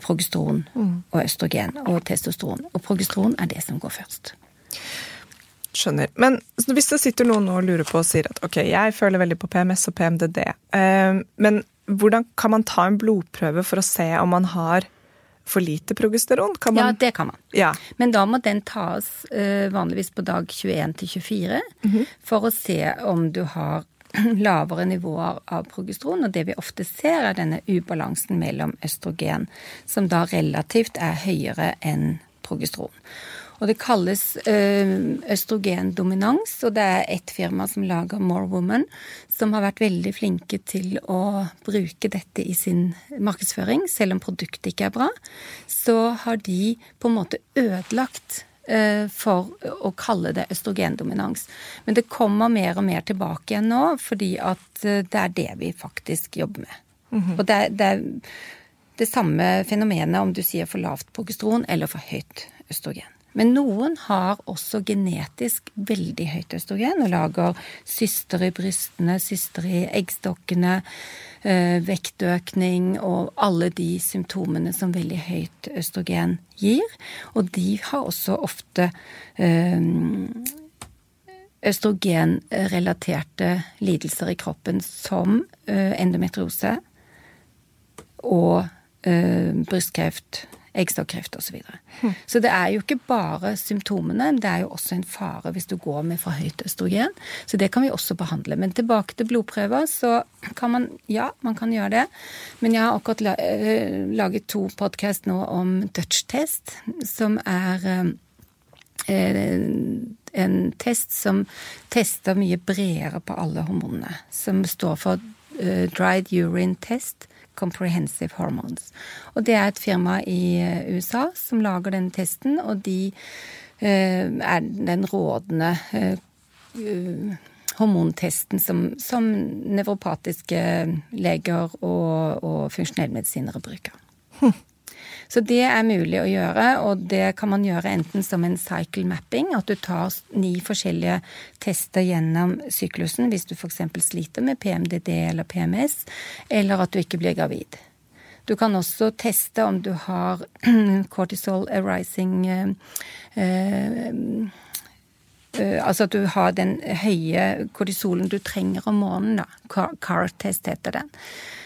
progesteron mm. og østrogen og testosteron. Og progesteron er det som går først. Skjønner. Men hvis det sitter noen nå og lurer på og sier at ok, jeg føler veldig på PMS og PMDD, eh, men hvordan kan man ta en blodprøve for å se om man har for lite progesteron? Man... Ja, det kan man. Ja. Men da må den tas uh, vanligvis på dag 21 til 24 mm -hmm. for å se om du har [clears throat] lavere nivåer av progesteron, og det vi ofte ser, er denne ubalansen mellom østrogen, som da relativt er høyere enn progesteron. Og det kalles øh, østrogendominans, og det er ett firma som lager More Woman, som har vært veldig flinke til å bruke dette i sin markedsføring. Selv om produktet ikke er bra, så har de på en måte ødelagt eh, for å kalle det østrogendominans. Men det kommer mer og mer tilbake igjen nå, fordi at eh, det er det vi faktisk jobber med. Mm -hmm. Og det, det, er det samme fenomenet om du sier for lavt progesteron eller for høyt østrogen. Men noen har også genetisk veldig høyt østrogen og lager syster i brystene, syster i eggstokkene, eh, vektøkning og alle de symptomene som veldig høyt østrogen gir. Og de har også ofte eh, østrogenrelaterte lidelser i kroppen som eh, endometriose og brystkreft, eggstokkreft osv. Så, videre. mm. så det er jo ikke bare symptomene, det er jo også en fare hvis du går med for høyt østrogen. Så det kan vi også behandle. Men tilbake til blodprøver, så kan man Ja, man kan gjøre det. Men jeg har akkurat eh, laget to podkast nå om Dutch-test, som er eh, en test som tester mye bredere på alle hormonene. Som står for dried urine test Comprehensive Hormones. Og det er et firma i eh, USA som lager den testen, og de uh, er den rådende uh, hormontesten som, som nevropatiske leger og, og funksjonellmedisinere bruker. Hm. Så det er mulig å gjøre, og det kan man gjøre enten som en cycle mapping, at du tar ni forskjellige tester gjennom syklusen hvis du f.eks. sliter med PMDD eller PMS, eller at du ikke blir gravid. Du kan også teste om du har [clears throat] cortisol arising eh, eh, eh, Altså at du har den høye kortisolen du trenger om morgenen. CAR-test heter den.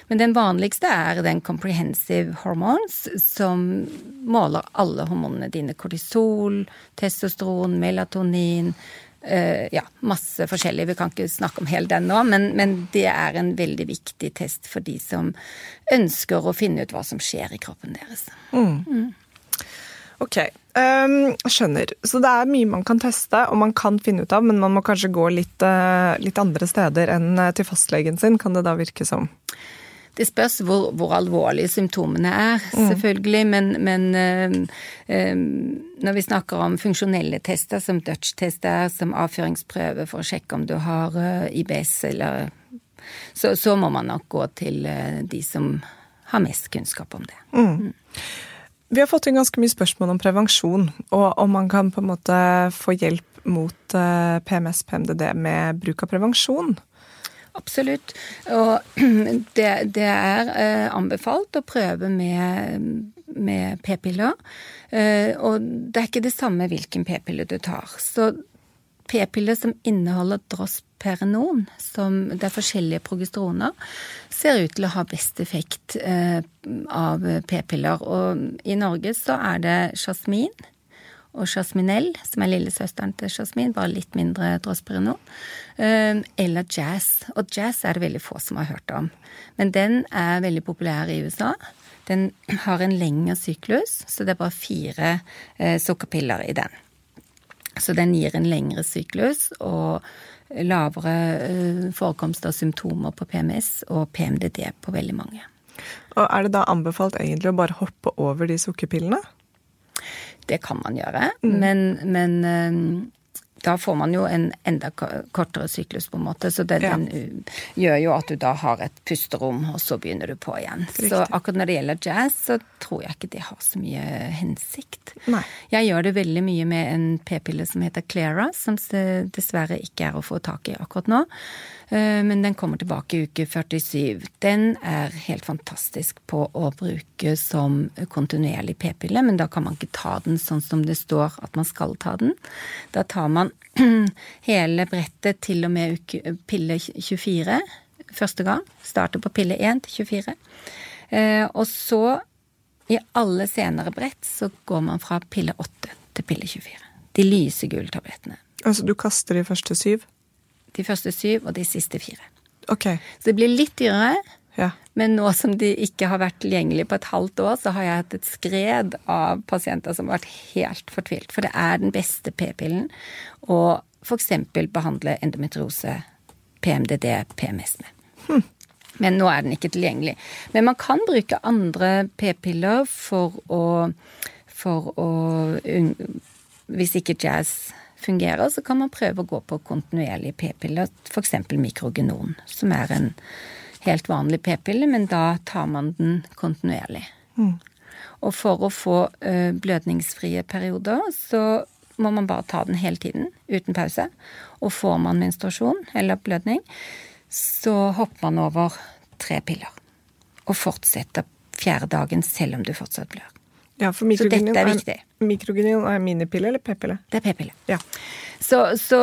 Men den vanligste er den comprehensive hormones, som måler alle hormonene dine. Kortisol, testosteron, melatonin. Uh, ja, masse forskjellig. Vi kan ikke snakke om hele den nå, men, men, det er en veldig viktig test for de som ønsker å finne ut hva som skjer i kroppen deres. Mm. Mm. Ok, um, skjønner. Så det er mye man kan teste og man kan finne ut av, men man må kanskje gå litt, uh, litt andre steder enn uh, til fastlegen sin, kan det da virke som? Det spørs hvor, hvor alvorlige symptomene er, mm. selvfølgelig. Men, men øh, øh, når vi snakker om funksjonelle tester, som Dutch-tester, som avføringsprøve for å sjekke om du har øh, IBS eller så, så, må man nok gå til de som har mest kunnskap om det. Mm. Mm. Vi har fått inn ganske mye spørsmål om prevensjon, og om man kan på en måte få hjelp mot PMS, PMDD med bruk av prevensjon. Absolutt. Og [clears throat] det, det er eh, anbefalt å prøve med, med p-piller. Eh, og det er ikke det samme hvilken p-pille du tar. Så p-piller som inneholder drosperenon, som det er forskjellige progesteroner, ser ut til å ha best effekt eh, av p-piller. Og i Norge så er det jasmin og Jasminell, som er lillesøsteren til Jasmin, bare litt mindre Drosperino. Ehm, eller jazz. Og jazz er det veldig få som har hørt om. Men den er veldig populær i USA. Den har en lengre syklus, så det er bare fire eh, sukkerpiller i den. Så den gir en lengre syklus og lavere eh, forekomst av symptomer på PMS og PMDD på veldig mange. Og Er det da anbefalt egentlig å bare hoppe over de sukkerpillene? Det kan man gjøre, mm. men, men ehm, da får man jo en enda kortere syklus, på en måte. Så det, ja. den gjør jo at du da har et pusterom, og så begynner du på igjen. Riktig. Så akkurat når det gjelder jazz, så tror jeg ikke det har så mye hensikt. Nei. Jeg gjør det veldig mye med en p-pille som heter Clara, som dessverre ikke er å få tak i akkurat nå. Eh, men den kommer tilbake i uke 47. Den er helt fantastisk på å bruke som kontinuerlig p-pille, men da kan man ikke ta den sånn som det står at man skal ta den. Da tar man [clears throat] hele brettet til og med uke, pille 24 første gang. Starter på pille 1 til 24. Eh, og så, i alle senere brett, så går man fra pille 8 til pille 24. De lysegull tablettene. Altså du kaster de første syv? De første syv og de siste fire. Ok. Så det blir litt dyrere. Ja. Men nå som de ikke har vært tilgjengelige på et halvt år, så har jeg hatt et skred av pasienter som har vært helt fortvilt. For det er den beste p-pillen å f.eks. behandle endometriose, PMDD, PMS med. Hm. Men nå er den ikke tilgjengelig. Men man kan bruke andre p-piller for å, for å hvis ikke jazz fungerer, så kan man prøve å gå på kontinuerlige p-piller, f.eks. mikrogenon, som er en helt vanlig p-pille, men da tar man den kontinuerlig. Mm. Og for å få uh, blødningsfrie perioder, så må man bare ta den hele tiden, uten pause. Og får man menstruasjon eller blødning, så hopper man over tre piller. Og fortsetter fjerde dagen selv om du fortsatt blør. Ja, for så dette er viktig. Mikrogenon er minipille eller p-pille? Det er p-pille. Ja. Så, så,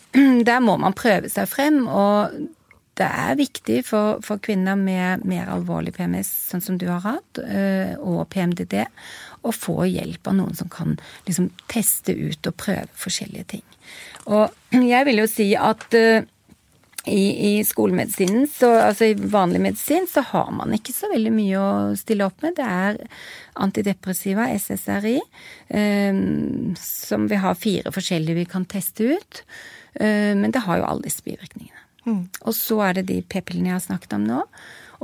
[clears throat] der må man prøve seg frem, og det er viktig for, for, kvinner med mer alvorlig PMS, sånn som du har hatt, øh, og PMDD, å få hjelp av noen som kan liksom teste ut og prøve forskjellige ting. Og [clears throat] jeg vil jo si at øh, i, i, skolemedisinen, så, altså i vanlig medisin, så har man ikke så veldig mye å stille opp med. Det er antidepressiva, SSRI, eh, som vi har fire forskjellige vi kan teste ut. Eh, men det har jo alle disse bivirkningene. Mm. Og så er det de p-pillene jeg har snakket om nå.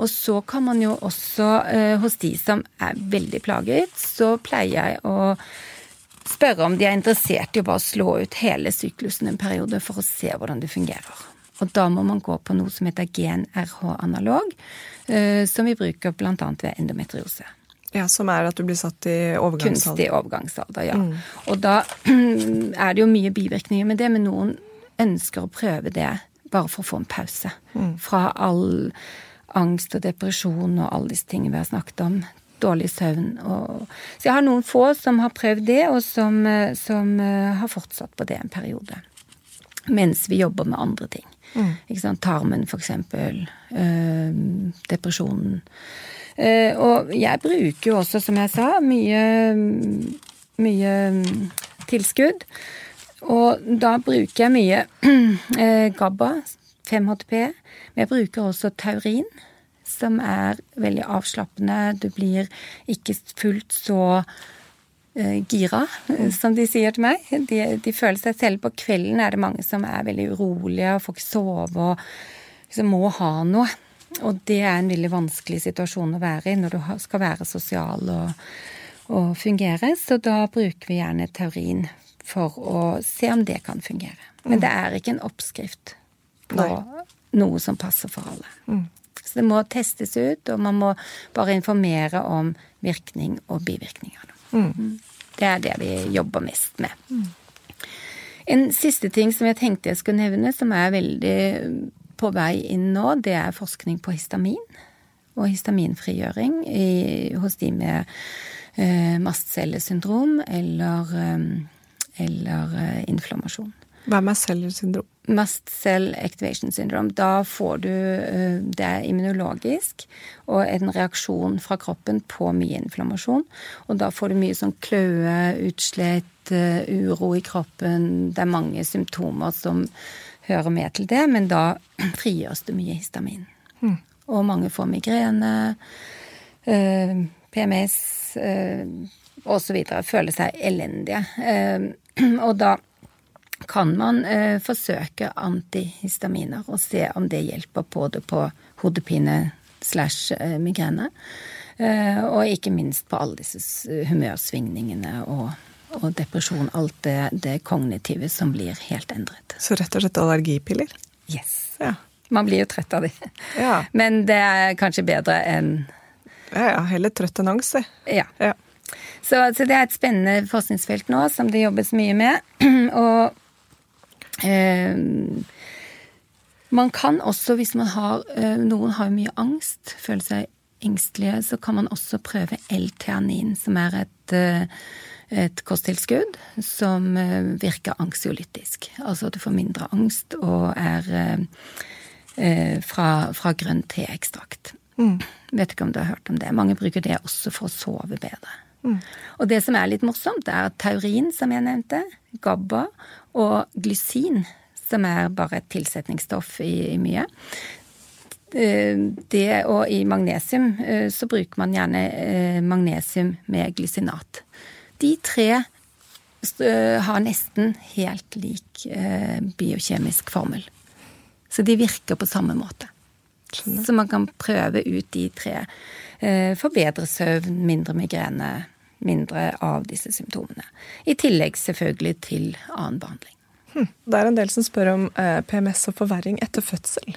Og så kan man jo også, eh, hos de som er veldig plaget, så pleier jeg å spørre om de er interessert i å bare slå ut hele syklusen en periode for å se hvordan det fungerer. Og da må man gå på noe som heter GNRH-analog, eh, som vi bruker bl.a. ved endometriose. Ja, Som er at du blir satt i overgangsalder? Kunstig overgangsalder, ja. Mm. Og da [clears throat] er det jo mye bivirkninger med det, men noen ønsker å prøve det bare for å få en pause mm. fra all angst og depresjon og alle disse tingene vi har snakket om. Dårlig søvn og Så jeg har noen få som har prøvd det, og som, eh, som eh, har fortsatt på det en periode. Mens vi jobber med andre ting. Mm. Ikke sant? Tarmen, for eksempel. Øh, depresjonen. Uh, og jeg bruker jo også, som jeg sa, mye, mye tilskudd. Og da bruker jeg mye [clears throat] eh, GABA, 5-HTP, men jeg bruker også taurin, som er veldig avslappende. Du blir ikke fullt så eh, gira, mm. som de sier til meg. De, de, føler seg selv På kvelden er det mange som er veldig urolige og får ikke sove og liksom må ha noe. Og det er en veldig vanskelig situasjon å være i når du skal være sosial og, og fungere. Så da bruker vi gjerne taurin for å se om det kan fungere. Men mm. det er ikke en oppskrift på Nei. noe som passer for alle. Mm. Så det må testes ut, og man må bare informere om virkning og bivirkninger. Mm. mm. Det er det vi jobber mest med. Mm. En siste ting som jeg tenkte jeg skulle nevne, som er veldig på vei inn nå, det er forskning på histamin. Og histaminfrigjøring i, hos de med eh, mastcellesyndrom eller eh, eller eh, inflammasjon. Hva er mast-cell-syndrom? Mast-cell activation syndrom. Da får du eh, Det er immunologisk og en reaksjon fra kroppen på mye inflammasjon. Og da får du mye sånn kløe, utslett, eh, uro i kroppen. Det er mange symptomer som hører med til det, men da [clears throat] frigjøres det mye histamin. Mm. Og mange får migrene, PMS osv. Føler seg elendige. [clears throat] Og da kan man eh, forsøke antihistaminer og se om det hjelper både på hodepine slash eh, migrene, eh, og ikke minst på alle disse humørsvingningene og, og depresjon. Alt det, det, kognitive som blir helt endret. Så rett og slett allergipiller? Yes. Ja. Man blir jo trett av de. Ja. Men det er kanskje bedre enn Ja ja, heller trøtt enn angst, det. Ja. ja. Så, så, det er et spennende forskningsfelt nå som det jobbes mye med. [clears throat] Og eh, man kan også, hvis man har eh, Noen har mye angst, føler seg engstelige, så kan man også prøve L-teanin, som er et eh, et kosttilskudd som eh, virker anxiolytisk. Altså at du får mindre angst og er eh, eh fra, fra grønn teekstrakt. Mm. Vet ikke om du har hørt om det. Mange bruker det også for å sove bedre. Mm. Og det som er litt morsomt, er at taurin, som jeg nevnte, GABA og glysin, som er bare et tilsetningsstoff i, i mye. Eh, det, og i magnesium eh, så bruker man gjerne eh, magnesium med glysinat. De tre har nesten helt lik biokjemisk formel. Så de virker på samme måte. Så man kan prøve ut de tre. Få bedre søvn, mindre migrene, mindre av disse symptomene. I tillegg selvfølgelig til annen behandling. Hm. Det er en del som spør om eh, PMS og forverring etter fødsel.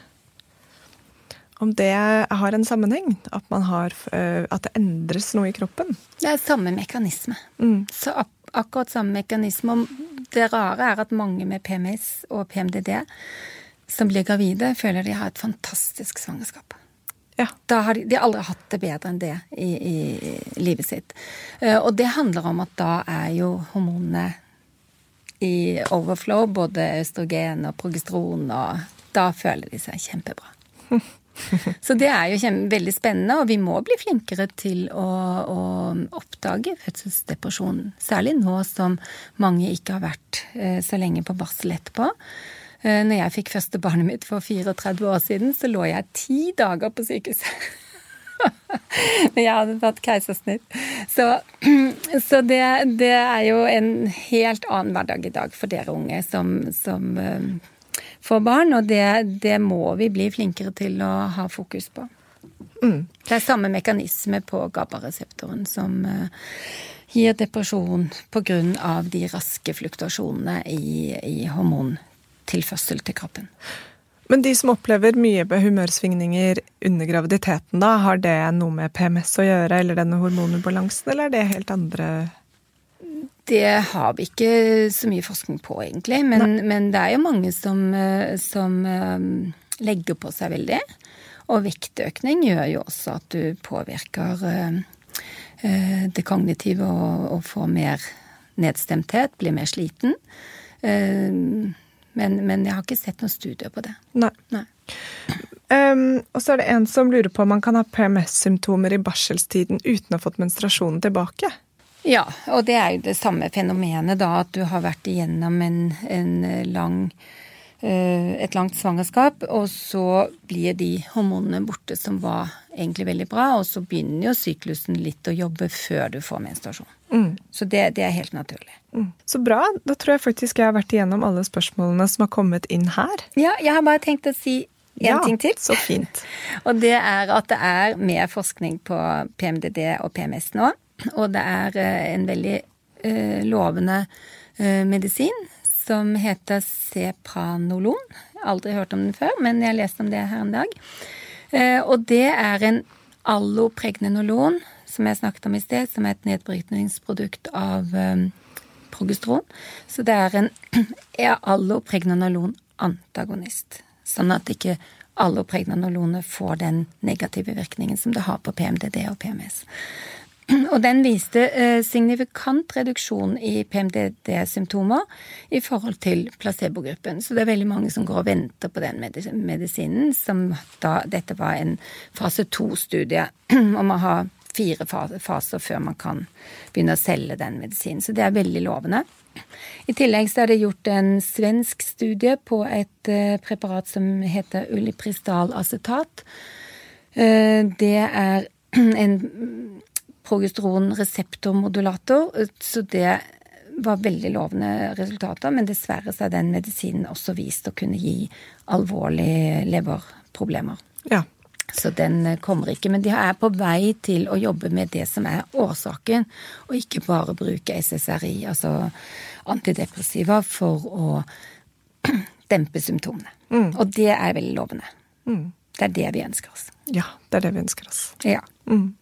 Om det har en sammenheng? At, har, eh, at det endres noe i kroppen? Det er samme mekanisme. Mm. Så ak akkurat samme mekanisme. Det rare er at mange med PMS og PMDD som blir gravide, føler de har et fantastisk svangerskap. Ja. Da har de, de har aldri hatt det bedre enn det i, i, livet sitt. Uh, og det handler om at da er jo hormonene i overflow, både østrogen og progesteron, og da føler de seg kjempebra. [laughs] Så det er jo veldig spennende, og vi må bli flinkere til å, å, oppdage fødselsdepresjon. Særlig nå som mange ikke har vært uh, så lenge på barsel etterpå. Eh, når jeg fikk første barnet mitt for 34 år siden, så lå jeg ti dager på sykehuset. [laughs] Når jeg hadde tatt keisersnitt. Så, [clears throat] så det, det, er jo en helt annen hverdag i dag for dere unge som, som uh, får barn, og det, det, må vi bli flinkere til å ha fokus på. Mm. Det er samme mekanisme på GABA-reseptoren som uh, gir depresjon pga. de raske fluktasjonene i, i hormon tilførsel til kroppen. Men de som opplever mye humørsvingninger under graviditeten, da, har det noe med PMS å gjøre, eller denne hormonubalansen, eller er det helt andre det har vi ikke så mye forskning på, egentlig. Men, men det er jo mange som, eh, som, eh, legger på seg veldig. Og vektøkning gjør jo også at du påvirker eh, det kognitive og, og får mer nedstemthet, blir mer sliten. Men, men, jeg har ikke sett noen studier på det. Nei. Nei. Um, og så er det en som lurer på om man kan ha PMS-symptomer i barselstiden uten å ha fått menstruasjonen tilbake. Ja, og det er jo det samme fenomenet, da, at du har vært igjennom en, en lang uh, et langt svangerskap, og så blir de hormonene borte som var egentlig veldig bra, og så begynner jo syklusen litt å jobbe før du får menstruasjon. Mm. Så det, det, er helt naturlig. Mm. Så bra. Da tror jeg faktisk jeg har vært igjennom alle spørsmålene som har kommet inn her. Ja, jeg har bare tenkt å si en ja, ting til. Så fint. [laughs] og det er at det er mer forskning på PMDD og PMS nå. Og det er eh, en veldig uh, lovende uh, medisin som heter Cepranolon. Aldri hørt om den før, men jeg leste om det her en dag. Og det er en allopregnenolon som jeg snakket om i sted, som er et nedbrytningsprodukt av um, progesteron. Så det er en [clears throat] allopregnanolon-antagonist. Sånn at ikke allopregnanolonet får den negative virkningen som det har på PMDD og PMS. [clears throat] Og den viste eh, signifikant reduksjon i PMDD-symptomer i forhold til placebogruppen. Så det er veldig mange som går og venter på den medisinen, som da Dette var en fase to-studie [clears throat] om å ha fire faser før man kan begynne å selge den medisinen. Så det er veldig lovende. I tillegg så er det gjort en svensk studie på et uh, preparat som heter ulipristal-acetat. Uh, det er [clears throat] en progesteronreseptormodulator, så det var veldig lovende resultater, men dessverre så er den medisinen også vist å kunne gi alvorlige leverproblemer. Ja. Så den eh, kommer ikke. Men de er på vei til å jobbe med det som er årsaken, og ikke bare bruke SSRI, altså antidepressiva, for å [clears throat] dempe symptomene. Mm. Og det er veldig lovende. Mm. Det er det vi ønsker oss. Ja, det er det vi ønsker oss. Ja. Mm.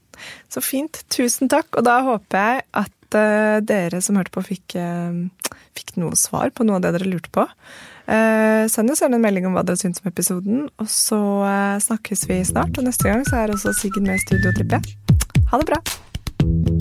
Så fint. Tusen takk. Og da håper jeg at uh, dere som hørte på, fikk, uh, fikk noe svar på noe av det dere lurte på. Uh, send oss gjerne en melding om hva dere syns om episoden, og så uh, snakkes vi snart. Og neste gang så er også Siggen med i studio, tipper jeg. Ha det bra!